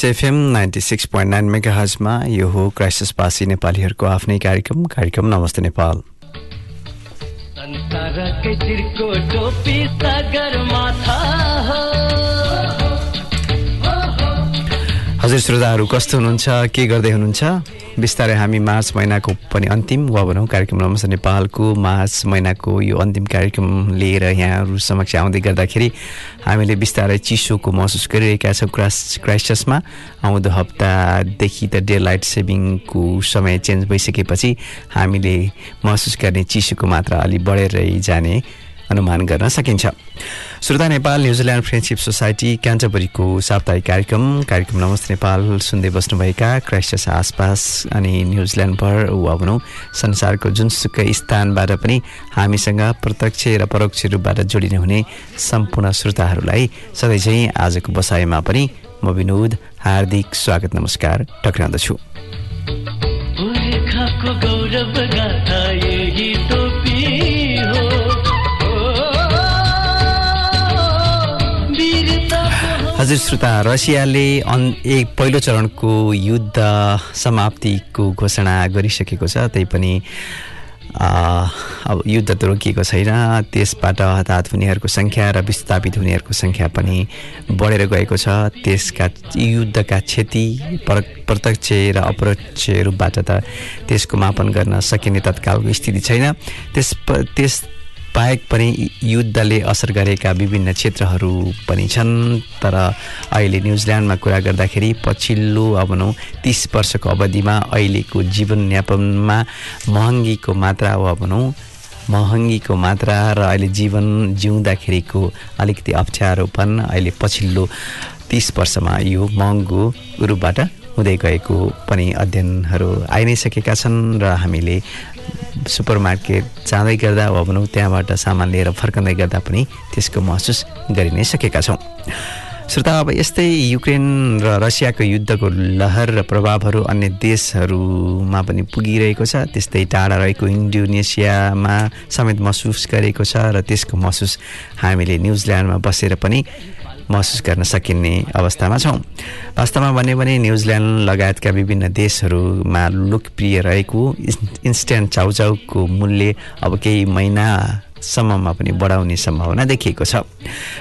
नमस्कार Plains FM ninety six point nine mega हजमा यो हो क्राइसिसवासी नेपालीहरूको आफ्नै कार्यक्रम कार्यक्रम नमस्ते नेपाल। चिर्को टोपी हो। हजुर श्रोताहरू कस्तो हुनुहुन्छ? के गर्दै हुनुहुन्छ? बिस्तारै हामी मार्च महिनाको पनि अन्तिम वा भनौँ कार्यक्रम नमस्ते नेपालको मार्च महिनाको यो अन्तिम कार्यक्रम लिएर यहाँहरू समक्ष आउँदै गर्दाखेरि हामीले बिस्तारै चिसोको महसुस गरिरहेका छौँ क्रास क्राइस्टसमा। आउँदो हप्तादेखि त डे लाइट सेभिङको समय चेन्ज भइसकेपछि हामीले महसुस गर्ने चिसोको मात्रा अलि बढेरै जाने अनुमान गर्न सकिन्छ। श्रोता Nepal New Zealand friendship society क्यान्टबरीको साप्ताहिक कार्यक्रम। कार्यक्रम नमस्ते नेपाल सुन्दै बस्नुभएका क्राइस्टस आसपास अनि न्युजिल्यान्डभर वा भनौँ संसारको जुनसुकै स्थानबाट पनि हामीसँग प्रत्यक्ष र परोक्ष रूपबाट जोडिने हुने सम्पूर्ण श्रोताहरूलाई चाहिँ आजको बसाइमा पनि म विनोद हार्दिक स्वागत नमस्कार टक्राउँदछु। हजुर श्रोता रसियाले अन एक पहिलो चरणको युद्ध समाप्तिको घोषणा गरिसकेको छ त्यही पनि अब युद्ध त रोकिएको छैन त्यसबाट हताहत हुनेहरूको सङ्ख्या र विस्थापित हुनेहरूको सङ्ख्या पनि बढेर गएको छ त्यसका युद्धका क्षति पर प्रत्यक्ष र अप्रत्यक्ष रूपबाट त त्यसको मापन गर्न सकिने तत्कालको स्थिति छैन त्यस त्यस बाहेक पनि युद्धले असर गरेका विभिन्न क्षेत्रहरू पनि छन्। तर अहिले न्युजिल्यान्डमा कुरा गर्दाखेरि पछिल्लो अब भनौँ तिस वर्षको अवधिमा अहिलेको जीवनयापनमा महँगीको मात्रा वा भनौँ महँगीको मात्रा र अहिले जीवन जिउँदाखेरिको अलिकति अप्ठ्यारोपन अहिले पछिल्लो तिस वर्षमा यो महँगो रूपबाट हुँदै गएको पनि अध्ययनहरू आइ नै सकेका छन् र हामीले सुपर मार्केट जाँदै गर्दा वा भनौँ त्यहाँबाट सामान लिएर फर्कँदै गर्दा पनि त्यसको महसुस गरि नै सकेका छौँ। श्रोता अब यस्तै युक्रेन र रसियाको युद्धको लहर र प्रभावहरू अन्य देशहरूमा पनि पुगिरहेको छ। त्यस्तै टाढा रहेको इन्डोनेसियामा समेत महसुस गरेको छ र त्यसको महसुस हामीले न्युजिल्यान्डमा बसेर पनि महसुस गर्न सकिने अवस्थामा छौँ। वास्तवमा भन्यो भने न्युजिल्यान्ड लगायतका विभिन्न देशहरूमा लोकप्रिय रहेको इन्स- इन्स्ट्यान्ट चाउचाउको मूल्य अब केही महिनासम्ममा पनि बढाउने सम्भावना देखिएको छ।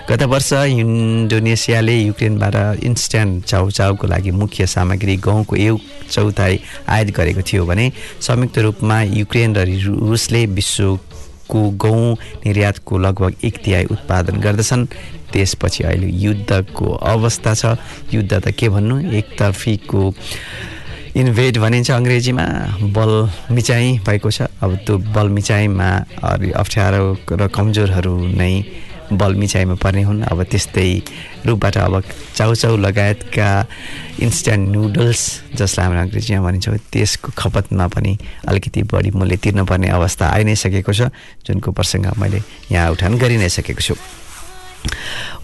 गत वर्ष इन्डोनेसियाले युक्रेनबाट इन्स्ट्यान्ट चाउचाउको लागि मुख्य सामग्री गहुँको एक चौथाइ आयात गरेको थियो भने संयुक्त रूपमा युक्रेन रु- रुसले विश्वको गहुँ निर्यातको लगभग एक तिहाई उत्पादन गर्दछन्। त्यसपछि अहिले युद्धको अवस्था छ। युद्ध त के भन्नु? एकतर्फीको इन्भेड भनिन्छ अङ्ग्रेजीमा। बल मिचाइ भएको छ। अब त्यो बल मिचाइमा अप्ठ्यारो र कमजोरहरू नै बल मिचाइमा पर्ने हुन्। अब त्यस्तै रूपबाट अब चाउचाउ लगायतका इन्स्ट्यान्ट नुडल्स जसलाई हाम्रो अङ्ग्रेजीमा भनिन्छौँ त्यसको खपतमा पनि अलिकति बढी मूल्य तिर्नुपर्ने अवस्था आइ नै सकेको छ जुनको प्रसङ्ग मैले यहाँ उठान गरि नै सकेको छु।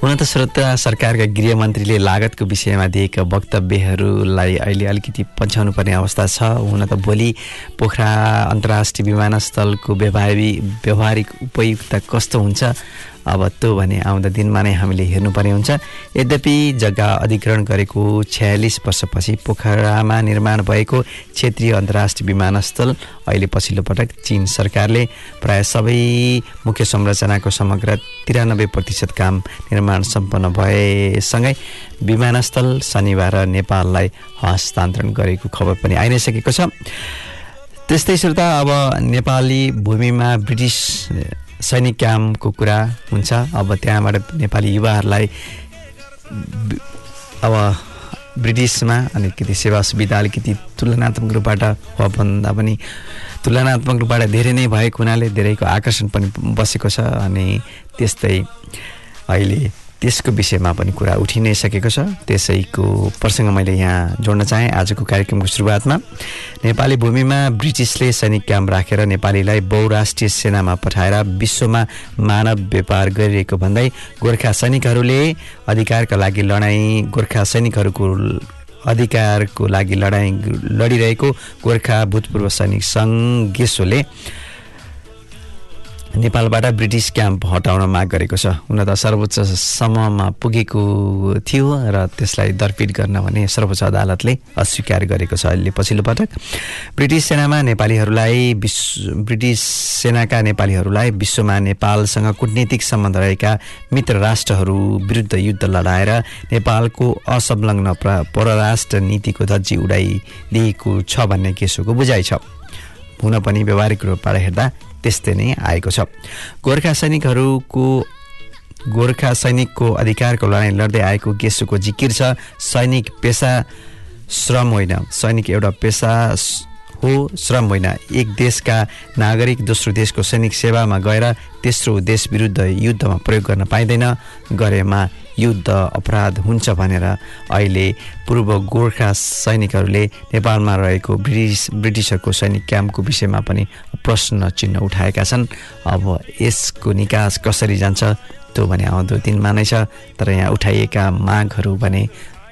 हुन त श्रोता सरकारका गृहमन्त्रीले लागतको विषयमा दिएका वक्तव्यहरूलाई अहिले अलिकति पन्छाउनु पर्ने अवस्था छ। हुन त भोलि पोखरा अन्तर्राष्ट्रिय विमानस्थलको व्यवहारी व्यवहारिक उपयुक्तता कस्तो हुन्छ? अब त्यो भने आउँदा दिनमा नै हामीले हेर्नुपर्ने हुन्छ। यद्यपि जग्गा अधिग्रहण गरेको छयालिस वर्षपछि पोखरामा निर्माण भएको क्षेत्रीय अन्तर्राष्ट्रिय विमानस्थल अहिले पछिल्लो पटक चिन सरकारले प्राय सबै मुख्य संरचनाको समग्र तिरानब्बे प्रतिशत काम निर्माण सम्पन्न भएसँगै विमानस्थल शनिबार नेपाललाई हस्तान्तरण गरेको खबर पनि आइ नै सकेको छ। त्यस्तै श्रोता अब नेपाली भूमिमा ब्रिटिस सैनिक क्याम्पको कुरा हुन्छ। अब त्यहाँबाट नेपाली युवाहरूलाई अब ब्रिटिसमा अलिकति सेवा सुविधा अलिकति तुलनात्मक रूपबाट भन्दा पनि तुलनात्मक रूपबाट धेरै नै भएको हुनाले धेरैको आकर्षण पनि बसेको छ। अनि त्यस्तै अहिले त्यसको विषयमा पनि कुरा उठि नै सकेको छ। त्यसैको प्रसङ्ग मैले यहाँ जोड्न चाहेँ। आजको कार्यक्रमको सुरुवातमा नेपाली भूमिमा ब्रिटिसले सैनिक क्याम्प राखेर नेपालीलाई बहुराष्ट्रिय सेनामा पठाएर विश्वमा मानव व्यापार गरिरहेको भन्दै गोर्खा सैनिकहरूले अधिकारका लागि लडाइँ गोर्खा सैनिकहरूको अधिकारको लागि लडाइँ लडिरहेको गोर्खा भूतपूर्व सैनिक सङ्घ गेसोले नेपालबाट ब्रिटिस क्याम्प हटाउन माग गरेको छ। हुन त सर्वोच्च सम्ममा पुगेको थियो र त्यसलाई दरपिट गर्न भने सर्वोच्च अदालतले अस्वीकार गरेको छ अहिले पछिल्लो पटक। ब्रिटिस सेनामा नेपालीहरूलाई विश्व ब्रिटिस सेनाका नेपालीहरूलाई विश्वमा नेपालसँग कुटनीतिक सम्बन्ध रहेका मित्र राष्ट्रहरू विरुद्ध युद्ध लडाएर नेपालको असंलग्न परराष्ट्र नीतिको धज्जी उडाइदिएको छ भन्ने केसोको बुझाइ छ। हुन पनि व्यवहारिक रूपबाट हेर्दा त्यस्तै नै आएको छ। गोर्खा सैनिकहरूको गोर्खा सैनिकको अधिकारको लडाइँ लड्दै आएको गेसुको जिकिर छ। सैनिक पेसा श्रम होइन। सैनिक एउटा पेसा हो श्रम होइन। एक देशका नागरिक दोस्रो देशको सैनिक सेवामा गएर तेस्रो देश विरुद्ध युद्धमा प्रयोग गर्न पाइँदैन। गरेमा युद्ध अपराध हुन्छ भनेर अहिले पूर्व गोर्खा सैनिकहरूले नेपालमा रहेको ब्रिटिस ब्रिटिसहरूको सैनिक क्याम्पको विषयमा पनि प्रश्न चिन्ह उठाएका छन्। अब यसको निकास कसरी जान्छ त्यो भने आउँदो दिनमा नै छ तर यहाँ उठाइएका मागहरू भने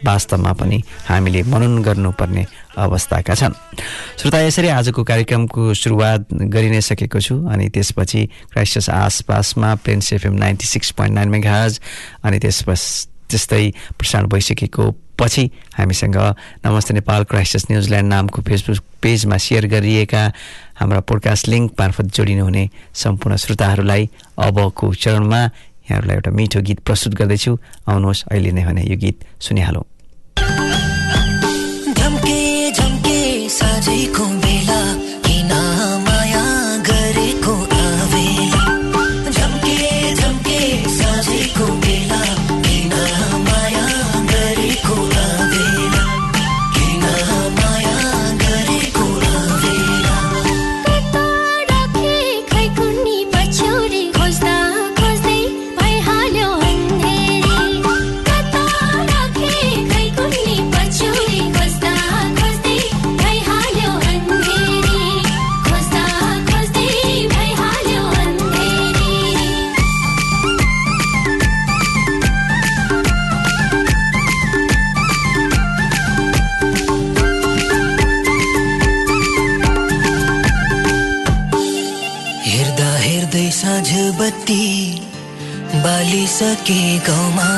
वास्तवमा पनि हामीले मनन गर्नुपर्ने अवस्थाका छन्। श्रोता यसरी आजको कार्यक्रमको सुरुवात गरि नै सकेको छु अनि त्यसपछि क्राइस्टस आसपासमा Plains FM ninety six point nine मेघाज अनि त्यसपछि त्यस्तै प्रसारण भइसकेको पछि हामीसँग नमस्ते नेपाल क्राइस्टस न्युजिल्यान्ड नामको फेसबुक पेजमा सेयर गरिएका हाम्रा पोडकास्ट लिङ्क मार्फत जोडिनुहुने सम्पूर्ण श्रोताहरूलाई अबको चरणमा यहाँहरूलाई एउटा मिठो गीत प्रस्तुत गर्दैछु। आउनुहोस् अहिले नै भने यो गीत सुनिहालौँ। सके a giggle,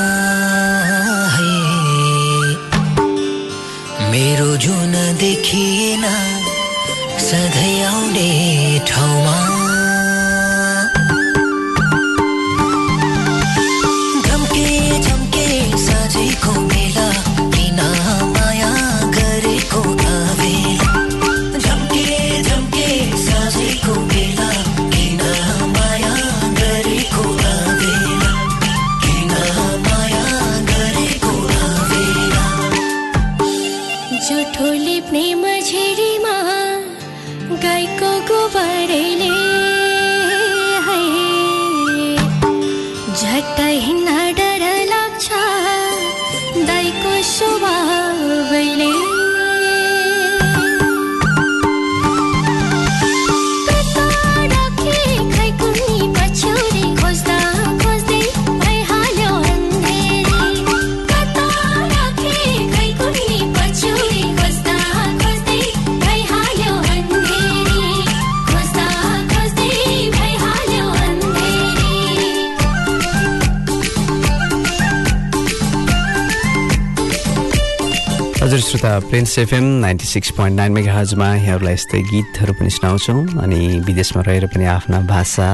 श्रोता Prince FM ninety six point nine mega यहाँहरूलाई यस्तै गीतहरू पनि सुनाउँछौँ अनि विदेशमा रहेर पनि आफ्ना भाषा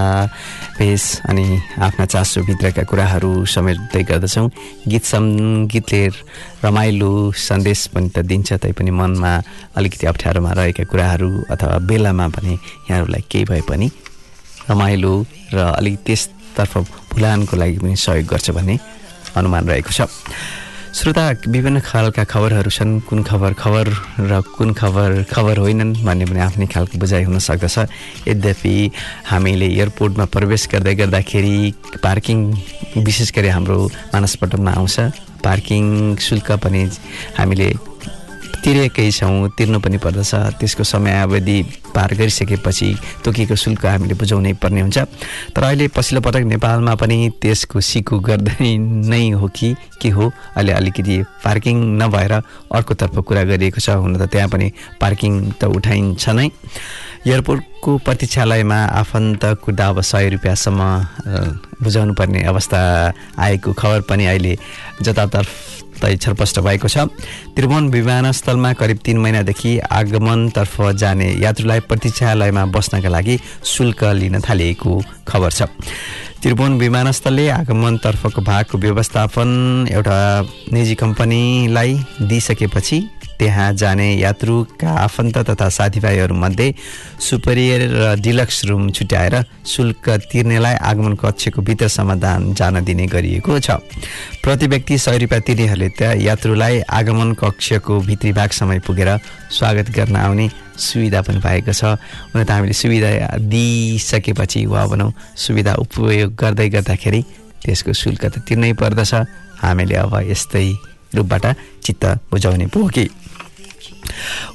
भेष अनि आफ्ना चासोभित्रका कुराहरू समेट्दै गर्दछौँ। गीत सङ्गीतले रमाइलो सन्देश पनि त दिन्छ तैपनि मनमा अलिकति अप्ठ्यारोमा रहेका कुराहरू अथवा बेलामा पनि यहाँहरूलाई केही भए पनि रमाइलो र अलिक त्यसतर्फ भुलानको लागि पनि सहयोग गर्छ भन्ने अनुमान रहेको छ। श्रोता विभिन्न खालका खबरहरू छन्। कुन खबर खबर र कुन खबर खबर होइनन् भन्ने पनि आफ्नै खालको बुझाइ हुन सक्दछ। यद्यपि हामीले एयरपोर्टमा प्रवेश गर्दै गर्दाखेरि पार्किङ विशेष गरी हाम्रो मानसपटलमा आउँछ। पार्किङ शुल्क पनि हामीले तिरेकै छौँ तिर्नु पनि पर्दछ। त्यसको समयावधि पार गरिसकेपछि तोकिएको शुल्क हामीले बुझाउनै पर्ने हुन्छ। तर अहिले पछिल्लो पटक नेपालमा पनि त्यसको सिकु गर्दै नै हो कि के हो? अहिले अलिकति पार्किङ नभएर अर्कोतर्फ कुरा गरिएको छ। हुन त त्यहाँ पनि पार्किङ त उठाइन्छ नै। एयरपोर्टको प्रतीक्षालयमा आफन्तको दाब सय रुपियाँसम्म बुझाउनु पर्ने अवस्था आएको खबर पनि अहिले जतातर्फ तै छलपष्ट भएको छ। त्रिभुवन विमानस्थलमा करिब तिन महिनादेखि आगमनतर्फ जाने यात्रुलाई प्रतीक्षालयमा बस्नका लागि शुल्क लिन थालिएको खबर छ। त्रिभुवन विमानस्थलले आगमनतर्फको भागको व्यवस्थापन एउटा निजी कम्पनीलाई दिइसकेपछि त्यहाँ जाने यात्रुका आफन्त तथा साथीभाइहरूमध्ये सुपरियर र डिलक्स रुम छुट्याएर शुल्क तिर्नेलाई आगमन कक्षको भित्रसम्म दान जान दिने गरिएको छ। प्रति व्यक्ति सय रुपियाँ तिर्नेहरूले त्यहाँ यात्रुलाई आगमन कक्षको भित्री भागसम्म पुगेर स्वागत गर्न आउने सुविधा पनि पाएको छ। हुन त हामीले सुविधा दिइसकेपछि वा भनौँ सुविधा उपयोग गर्दै गर्दाखेरि त्यसको शुल्क त तिर्नै पर्दछ। हामीले अब यस्तै रूपबाट चित्त बुझाउने पो कि।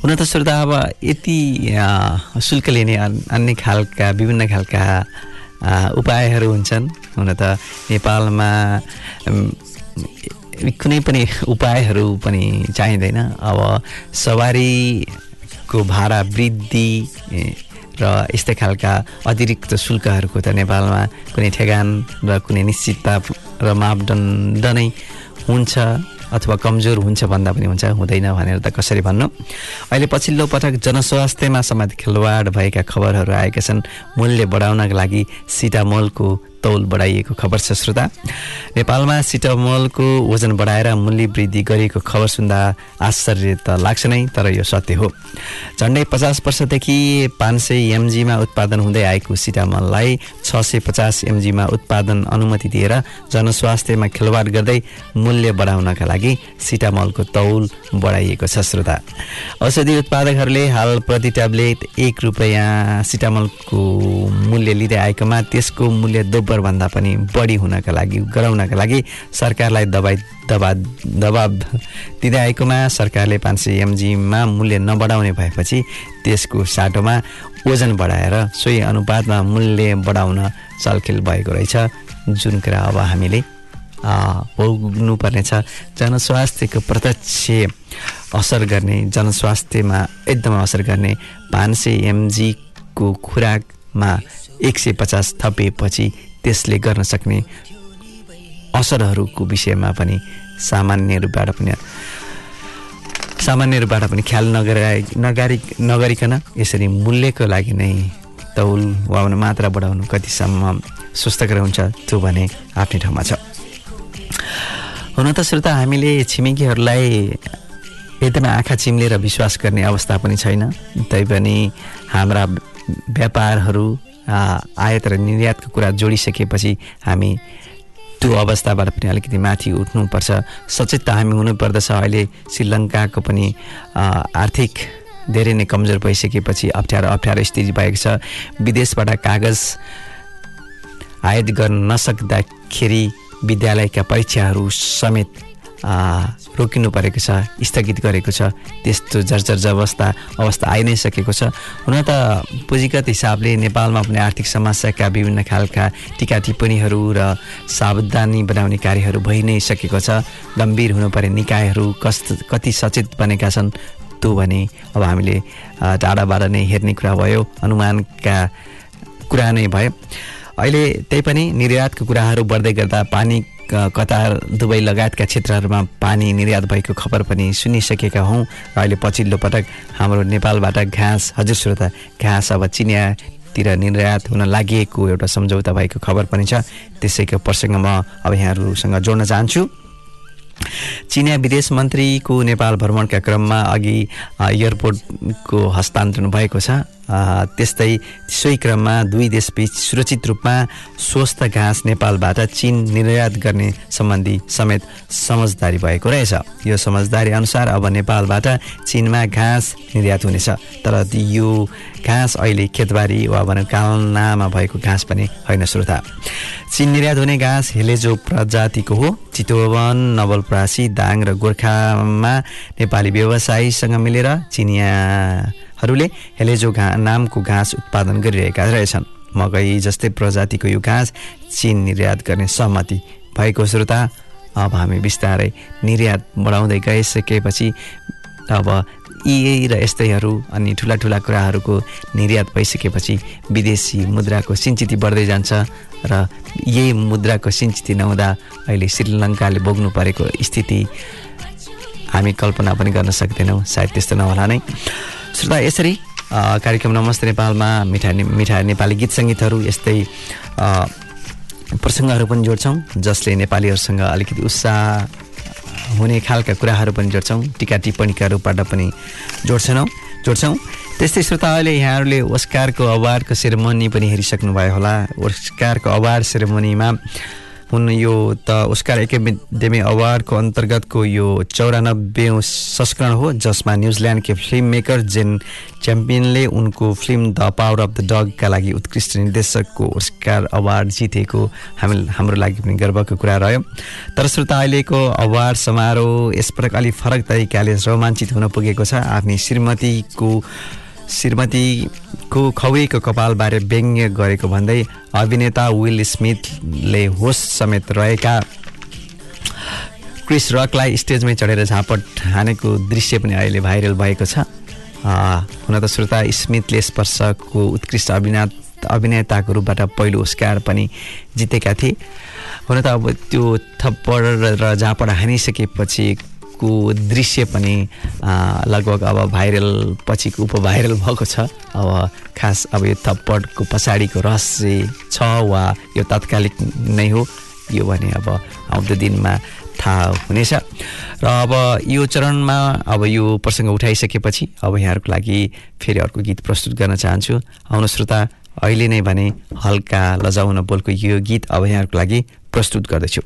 हुन त श्रोता अब यति शुल्क लिने अन्य खालका विभिन्न खालका उपायहरू हुन्छन्। हुन त नेपालमा कुनै पनि उपायहरू पनि चाहिँदैन। अब सवारीको भाडा वृद्धि र यस्तै खालका अतिरिक्त शुल्कहरूको त नेपालमा कुनै ठेगान र कुनै निश्चितता र मापदण्ड नै हुन्छ। अथवा कमजोर हुन्छ भन्दा पनि हुन्छ हुँदैन भनेर त कसरी भन्नु? अहिले पछिल्लो पटक जनस्वास्थ्यमा समेत खेलवाड भएका खबरहरू आएका छन्। मूल्य बढाउनका लागि सिटामोलको तौल बढाइएको खबर छ श्रोता। नेपालमा सिटामोलको वजन बढाएर मूल्य वृद्धि गरेको खबर सुन्दा आश्चर्य त लाग्छ नै तर यो सत्य हो। झन्डै पचास वर्षदेखि पाँच सय एमजीमा उत्पादन हुँदै आएको सिटामललाई छ सय पचास एमजीमा उत्पादन अनुमति दिएर जनस्वास्थ्यमा खेलवाड गर्दै मूल्य बढाउनका लागि सिटामलको तौल बढाइएको छ श्रोता। औषधि उत्पादकहरूले हाल प्रति ट्याब्लेट एक रुपियाँ सिटामलको मूल्य लिँदै आएकोमा त्यसको मूल्य दोब्बर भन्दा पनि बढी हुनका लागि गराउनका लागि सरकारलाई दबाई दबा दबाब दिँदै आएकोमा सरकारले पाँच सय एमजीमा मूल्य नबढाउने भएपछि त्यसको साटोमा ओजन बढाएर सोही अनुपातमा मूल्य बढाउन चलखेल भएको रहेछ। जुन कुरा अब हामीले भोग्नुपर्नेछ। जनस्वास्थ्यको प्रत्यक्ष असर गर्ने जनस्वास्थ्यमा एकदमै असर गर्ने पाँच सय एमजीको खुराकमा एक सय पचास थपिएपछि त्यसले गर्न सक्ने असरहरूको विषयमा पनि सामान्य रूपबाट पनि सामान्य रूपबाट पनि ख्याल नगराइ नगारी नगरिकन यसरी मूल्यको लागि नै तौल वा मात्रा बढाउनु कतिसम्म स्वस्थकर हुन्छ त्यो भने आफ्नै ठाउँमा छ। हुन त श्रोता हामीले छिमेकीहरूलाई एकदमै आँखा चिम्लेर विश्वास गर्ने अवस्था पनि छैन। तैपनि हाम्रा व्यापारहरू आयात र निर्यातको कुरा जोडिसकेपछि हामी त्यो अवस्थाबाट पनि अलिकति माथि उठ्नुपर्छ सचेत त हामी हुनुपर्दछ अहिले श्रीलङ्काको पनि आर्थिक धेरै नै कमजोर भइसकेपछि अप्ठ्यारो अप्ठ्यारो स्थिति भएको छ विदेशबाट कागज आयात गर्न नसक्दाखेरि विद्यालयका परीक्षाहरू समेत रोकिनु परेको छ स्थगित गरेको छ त्यस्तो जर्जर अवस्था अवस्था आइ नै सकेको छ। हुन त पुँजीगत हिसाबले नेपालमा पनि आर्थिक समस्याका विभिन्न खालका टिका टिप्पणीहरू र सावधानी बनाउने कार्यहरू भइ नै सकेको छ। गम्भीर हुनुपर्ने निकायहरू कस कति सचेत बनेका छन् त्यो भने अब हामीले टाढाबाट नै हेर्ने कुरा भयो अनुमानका कुरा नै भयो। अहिले त्यही पनि निर्यातको कुराहरू बढ्दै गर्दा पानी कतार दुबई लगायतका क्षेत्रहरूमा पानी निर्यात भएको खबर पनि सुनिसकेका हौँ। र अहिले पछिल्लो पटक हाम्रो नेपालबाट घाँस हजुर श्रोता घाँस अब चिनियातिर निर्यात हुन लागि एउटा सम्झौता भएको खबर पनि छ। त्यसैको प्रसङ्ग म अब यहाँहरूसँग जोड्न चाहन्छु। चिनिया विदेश मन्त्रीको नेपाल भ्रमणका क्रममा अघि एयरपोर्टको हस्तान्तरण भएको छ। त्यस्तै सोही क्रममा दुई देशबीच सुरक्षित रूपमा स्वस्थ घाँस नेपालबाट चीन निर्यात गर्ने सम्बन्धी समेत समझदारी भएको रहेछ। यो समझदारी अनुसार अब नेपालबाट चीनमा घाँस निर्यात हुनेछ। तर यो घाँस अहिले खेतबारी वा भनौँ कालनामा भएको घाँस पनि होइन श्रोता। चीन निर्यात हुने घाँस हेलेजो प्रजातिको हो। चितवन नवलपरासी दाङ र गोर्खामा नेपाली व्यवसायीसँग मिलेर चिनियाहरूले हेलेजो घा नामको घाँस उत्पादन गरिरहेका रहेछन्। मकै जस्तै प्रजातिको यो घाँस चिन निर्यात गर्ने सहमति भएको श्रोता अब हामी बिस्तारै निर्यात बढाउँदै गइसकेपछि अब यी र यस्तैहरू अनि ठुला ठुला कुराहरूको निर्यात भइसकेपछि विदेशी मुद्राको सिन्चिती बढ्दै जान्छ र यही मुद्राको सिन्चिती नहुँदा अहिले श्रीलङ्काले भोग्नु परेको स्थिति हामी कल्पना पनि गर्न सक्दैनौँ। सायद त्यस्तो नहोला नै श्रोता यसरी। कार्यक्रम नमस्ते नेपालमा मिठा मिठा नेपाली गीत सङ्गीतहरू यस्तै प्रसङ्गहरू पनि जोड्छौँ जसले नेपालीहरूसँग अलिकति उत्साह हुने खालका कुराहरू पनि जोड्छौँ टिका टिप्पणीका रूपबाट पनि जोड्छौँ जोड्छौँ। त्यस्तै श्रोता अहिले यहाँहरूले ओस्कारको अवार्डको सेरेमनी पनि हेरिसक्नुभयो होला। ओस्कारको अवार्ड सेरेमनीमा हुन यो त ओस्कार एकाडेमी अवार्डको अन्तर्गतको यो चौरानब्बे संस्करण हो जसमा न्युजिल्यान्डकी फिल्म मेकर जेन च्याम्पियनले उनको film the power of the डगका लागि उत्कृष्ट निर्देशकको ओस्कार अवार्ड जितेको हामी हाम्रो लागि पनि गर्वको कुरा रह्यो। तर श्रोता अहिलेको अवार्ड समारोह यसपटक अलिक फरक तरिकाले रोमाञ्चित हुन पुगेको छ। आफ्नी श्रीमतीको श्रीमतीको खौरीको कपालबारे व्यङ्ग्य गरेको भन्दै अभिनेता विल स्मिथले होस समेत रहेका क्रिस रकलाई स्टेजमै चढेर झापट हानेको दृश्य पनि अहिले भाइरल भएको छ। हुन त श्रोता स्मिथले स्पर्शको उत्कृष्ट अभिना अभिनेताको रूपबाट पहिलो ओस्कार पनि जितेका थिए। हुन त अब त्यो थप्पड र झापड हानिसकेपछिको दृश्य पनि लगभग अब भाइरल पछिको उप भाइरल भएको छ। अब खास अब यो थप्पडको पछाडिको रहस्य छ वा यो तात्कालिक नै हो यो भने अब आउँदो दिनमा थाहा हुनेछ। र अब यो चरणमा अब यो प्रसङ्ग उठाइसकेपछि अब यहाँहरूको लागि फेरि अर्को गीत प्रस्तुत गर्न चाहन्छु। आउनु श्रोता अहिले नै भने हल्का लजाउन बोलको यो गीत अब यहाँहरूको लागि प्रस्तुत गर्दैछु।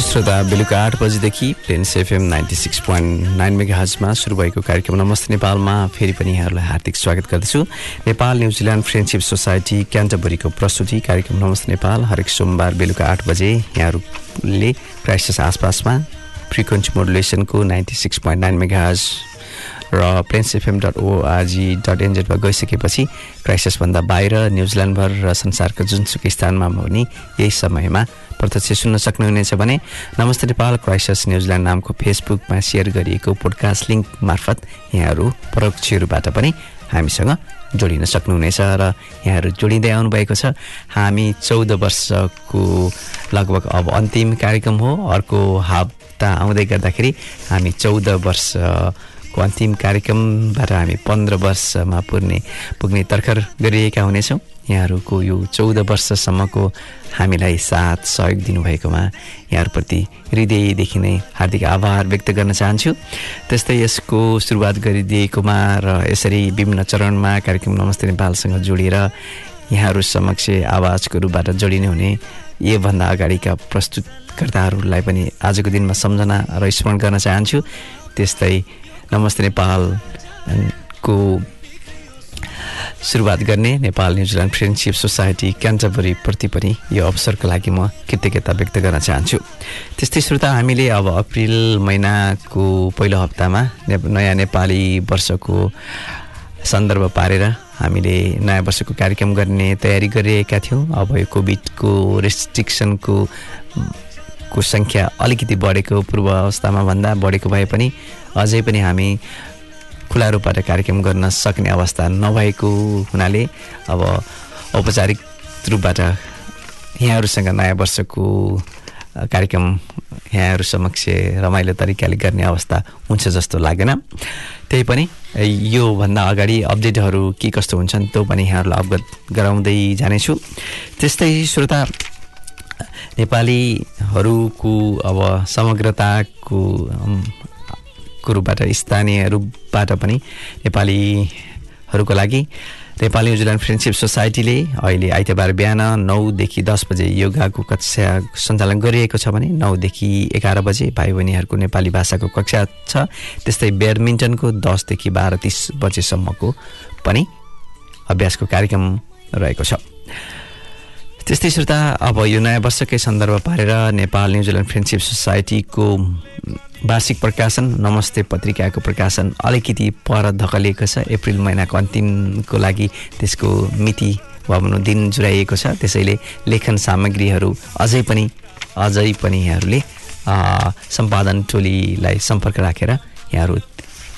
हजुर श्रोता बेलुका आठ बजीदेखि Plains FM ninety six point nine mega हजमा सुरु भएको कार्यक्रम नमस्ते नेपालमा। फेरि पनि यहाँहरूलाई हार्दिक स्वागत गर्दछु। Nepal New Zealand friendship society क्यान्टबरीको प्रस्तुति कार्यक्रम नमस्ते नेपाल। हरेक सोमबार बेलुका आठ बजे यहाँहरूले क्राइसिस आसपासमा frequency मोडुलेसनको ninety six point nine mega हज र Plains FM dot org dot एनजेडमा गइसकेपछि क्राइसिसभन्दा बाहिर न्युजिल्यान्डभर र संसारको जुनसुकै स्थानमा पनि यही समयमा प्रत्यक्ष सुन्न सक्नुहुनेछ भने नमस्ते नेपाल क्राइसिस न्युजिल्यान्ड नामको फेसबुकमा सेयर गरिएको पोडकास्ट लिङ्क मार्फत यहाँहरू परोक्ष रूपबाट पनि हामीसँग जोडिन सक्नुहुनेछ र यहाँहरू जोडिँदै आउनुभएको छ। हामी चौध वर्षको लगभग अब अन्तिम कार्यक्रम हो। अर्को हप्ता आउँदै गर्दाखेरि हामी चौध वर्षको अन्तिम कार्यक्रमबाट हामी पन्ध्र वर्षमा पुग्ने पुग्ने तर्खर गरिरहेका हुनेछौँ। यहाँहरूको यो चौध वर्षसम्मको हामीलाई साथ सहयोग दिनुभएकोमा यहाँहरूप्रति हृदयदेखि नै हार्दिक आभार व्यक्त गर्न चाहन्छु। त्यस्तै यसको सुरुवात गरिदिएकोमा र यसरी विभिन्न चरणमा कार्यक्रम नमस्ते नेपालसँग जोडिएर यहाँहरू समक्ष आवाजको रूपबाट जोडिने हुने योभन्दा अगाडिका प्रस्तुतकर्ताहरूलाई पनि आजको दिनमा सम्झना र स्मरण गर्न चाहन्छु। त्यस्तै नमस्ते नेपालको सुरुवात गर्ने Nepal New Zealand friendship society क्यान्टबरीप्रति पनि यो अवसरको लागि म कृतज्ञता व्यक्त गर्न चाहन्छु। त्यस्तै श्रोता हामीले अब अप्रिल महिनाको पहिलो हप्तामा ने नयाँ नेपाली वर्षको सन्दर्भ पारेर हामीले नयाँ वर्षको कार्यक्रम गर्ने तयारी गरिरहेका थियौँ। अब यो कोभिडको रेस्ट्रिक्सनको को सङ्ख्या अलिकति बढेको पूर्व अवस्थामा भन्दा बढेको भए पनि अझै पनि हामी खुला रूपबाट कार्यक्रम गर्न सक्ने अवस्था नभएको हुनाले अब औपचारिक रूपबाट यहाँहरूसँग नयाँ वर्षको कार्यक्रम यहाँहरू समक्ष रमाइलो तरिकाले गर्ने अवस्था हुन्छ जस्तो लागेन। त्यही पनि योभन्दा अगाडि अपडेटहरू के कस्तो हुन्छन् त्यो पनि यहाँहरूलाई अवगत गराउँदै जानेछु। त्यस्तै श्रोता नेपालीहरूको अब समग्रताको को रूपबाट स्थानीय रूपबाट पनि नेपालीहरूको लागि नेपाली न्युजिल्यान्ड फ्रेन्डसिप सोसाइटीले अहिले आइतबार बिहान नौदेखि दस बजे योगाको कक्षा सञ्चालन गरिएको छ भने नौदेखि एघार बजे भाइ बहिनीहरूको नेपाली भाषाको कक्षा छ। त्यस्तै ब्याडमिन्टनको दसदेखि बाह्र तिस बजेसम्मको पनि अभ्यासको कार्यक्रम रहेको छ। त्यस्तै श्रोता अब यो नयाँ वर्षकै सन्दर्भ पारेर नेपाल न्युजिल्यान्ड फ्रेन्डसिप सोसाइटीको वार्षिक प्रकाशन नमस्ते पत्रिकाको प्रकाशन अलिकति पर धकलिएको छ। अप्रिल महिनाको अन्तिमको लागि त्यसको मिति वा भनौँ दिन जुराइएको छ। त्यसैले लेखन सामग्रीहरू अझै पनि अझै पनि यहाँहरूले सम्पादन टोलीलाई सम्पर्क राखेर यहाँहरू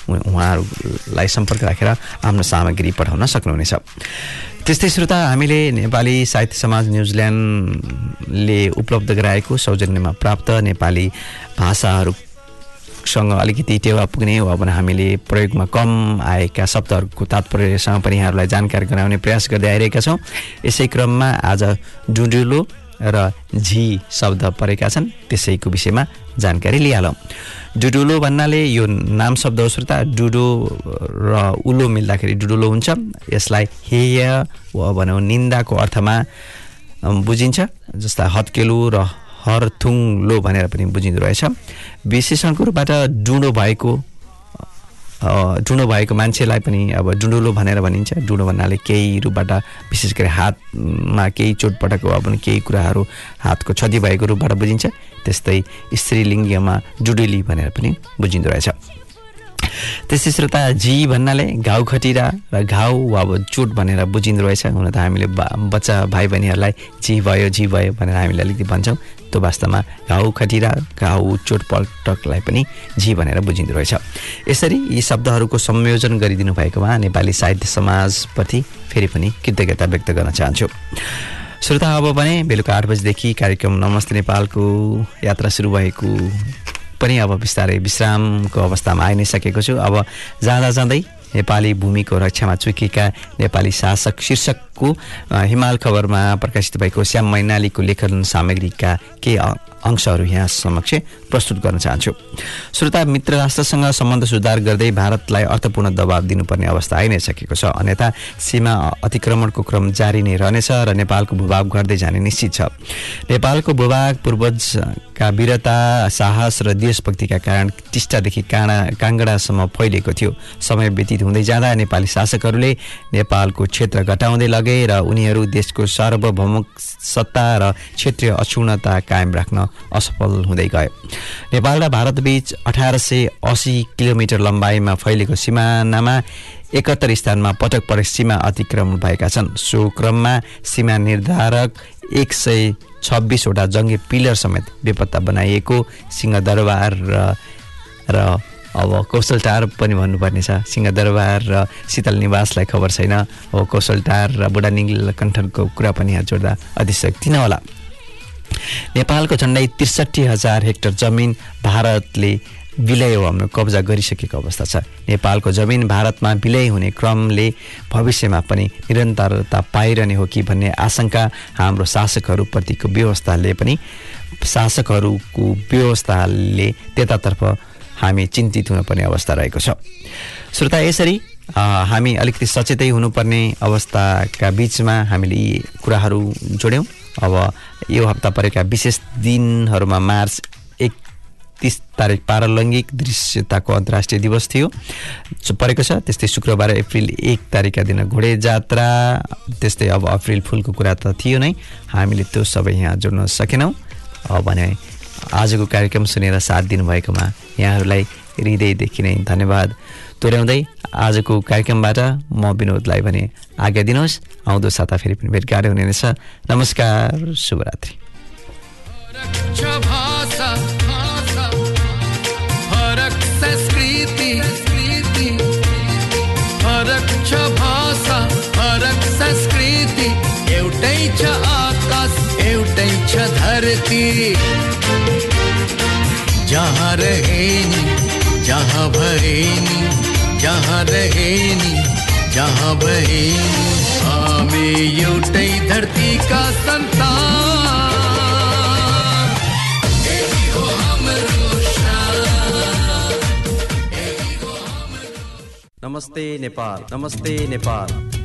उहाँहरूलाई सम्पर्क राखेर आफ्नो सामग्री पठाउन सक्नुहुनेछ। त्यस्तै श्रोता हामीले नेपाली साहित्य समाज न्युजिल्यान्डले उपलब्ध गराएको सौजन्यमा प्राप्त नेपाली भाषाहरू सँग अलिकति टेवा पुग्ने वा भने हामीले प्रयोगमा कम आएका शब्दहरूको तात्पर्यसँग पनि यहाँहरूलाई जानकारी गराउने प्रयास गर्दै आइरहेका छौँ। यसै क्रममा आज डुडुलो र झी शब्द परेका छन्। त्यसैको विषयमा जानकारी लिइहालौँ। डुडुलो भन्नाले यो नाम शब्द हो श्रोता डुडो र उलो मिल्दाखेरि डुडुलो हुन्छ। यसलाई हेय वा भनौँ निन्दाको अर्थमा बुझिन्छ जस्ता हत्केलु र हरथुङ लो भनेर पनि बुझिँदो रहेछ। विशेषणको रूपबाट डुँडो भएको डुँडो भएको मान्छेलाई पनि अब डुँडुलो भनेर भनिन्छ। डुँडो भन्नाले केही रूपबाट विशेष गरी हातमा केही चोटपटक वा पनि केही कुराहरू हातको क्षति भएको रूपबाट बुझिन्छ। त्यस्तै स्त्रीलिङ्गमा डुडेली भनेर पनि बुझिँदो रहेछ। त्यस्तै श्रोता जी भन्नाले घाउ खटिरा र घाउ वा अब चोट भनेर बुझिँदो रहेछ। हुन त हामीले बच्चा भाइ बहिनीहरूलाई जी भयो जी भयो भनेर हामीले अलिकति भन्छौँ। त्यो वास्तवमा घाउ खटिरा घाउ चोटपटकलाई पनि झी भनेर बुझिँदो रहेछ। यसरी यी शब्दहरूको संयोजन गरिदिनु भएकोमा नेपाली साहित्य समाजप्रति फेरि पनि कृतज्ञता व्यक्त गर्न चाहन्छु। श्रोता अब भने बेलुका आठ बजीदेखि कार्यक्रम नमस्ते नेपालको यात्रा सुरु भएको पनि अब बिस्तारै विश्रामको अवस्थामा आइ नै सकेको छु। अब जाँदा जाँदै नेपाली भूमिको रक्षामा चुकेका नेपाली शासक शीर्षकको हिमाल खबरमा प्रकाशित भएको श्याम मैनालीको लेखन सामग्रीका केही अंशहरू यहाँ समक्ष प्रस्तुत गर्न चाहन्छु। श्रोता मित्र राष्ट्रसँग सम्बन्ध सुधार गर्दै भारतलाई अर्थपूर्ण दबाव दिनुपर्ने अवस्था आइ नै सकेको छ। अन्यथा सीमा अतिक्रमणको क्रम जारी नै रहनेछ र नेपालको भूभाग घट्दै जाने निश्चित छ। नेपालको भूभाग पूर्वजका वीरता साहस र देशभक्तिका कारण टिस्टादेखि काँडा काङ्गडासम्म फैलिएको थियो। समय व्यतीत हुँदै जाँदा नेपाली शासकहरूले नेपालको क्षेत्र घटाउँदै र उनीहरू देशको सार्वभौमिक सत्ता र क्षेत्रीय अक्षुणता कायम राख्न असफल हुँदै गए नेपाल र भारतबीच अठार सय असी किलोमिटर लम्बाइमा फैलेको सिमानामा एकहत्तर स्थानमा पटक पटक सीमा अतिक्रमण भएका छन्। सो क्रममा सीमा निर्धारक एक सय छब्बिसवटा जङ्गे पिलर समेत बेपत्ता बनाइएको सिंहदरबार र अब कौशलटार पनि भन्नुपर्ने छ सिंहदरबार र शीतल निवासलाई खबर छैन। अब कौशलटार र बुढा नीलकण्ठनको कुरा पनि यहाँ जोड्दा अतिशक्ति नहोला। नेपालको झन्डै त्रिसठी हजार हेक्टर जमिन भारतले विलय हाम्रो कब्जा गरिसकेको अवस्था छ। नेपालको जमिन भारतमा विलय हुने क्रमले भविष्यमा पनि निरन्तरता पाइरहने हो कि भन्ने आशंका हाम्रो शासकहरूप्रतिको व्यवस्थाले पनि शासकहरूको व्यवस्थाले त्यतातर्फ हामी चिन्तित हुनुपर्ने अवस्था रहेको छ। श्रोता यसरी हामी अलिकति सचेतै हुनुपर्ने अवस्थाका बिचमा हामीले यी कुराहरू जोड्यौँ। अब यो हप्ता परेका विशेष दिनहरूमा मार्च एकतिस तारिक पारलैङ्गिक दृश्यताको अन्तर्राष्ट्रिय दिवस थियो। परेको छ त्यस्तै शुक्रबार अप्रिल एक तारिकका दिन घोडे जात्रा त्यस्तै अब अप्रिल फुलको कुरा त थियो नै। हामीले त्यो सबै यहाँ जोड्न सकेनौँ। भने आजको कार्यक्रम सुनेर साथ दिनुभएकोमा यहाँहरूलाई हृदयदेखि नै धन्यवाद। तोर्याउँदै आजको कार्यक्रमबाट म विनोदलाई भने आज्ञा दिनुहोस्। आउँदो साता फेरि पनि भेटघाट हुने रहेछ। नमस्कार शुभरात्रि। एउटै छ जहाँ रहे नि, जहाँ भए नि, जहाँ रहे नि, जहाँ भए नि। हामी हो हाम्रो शान नमस्ते नेपाल नमस्ते नेपाल।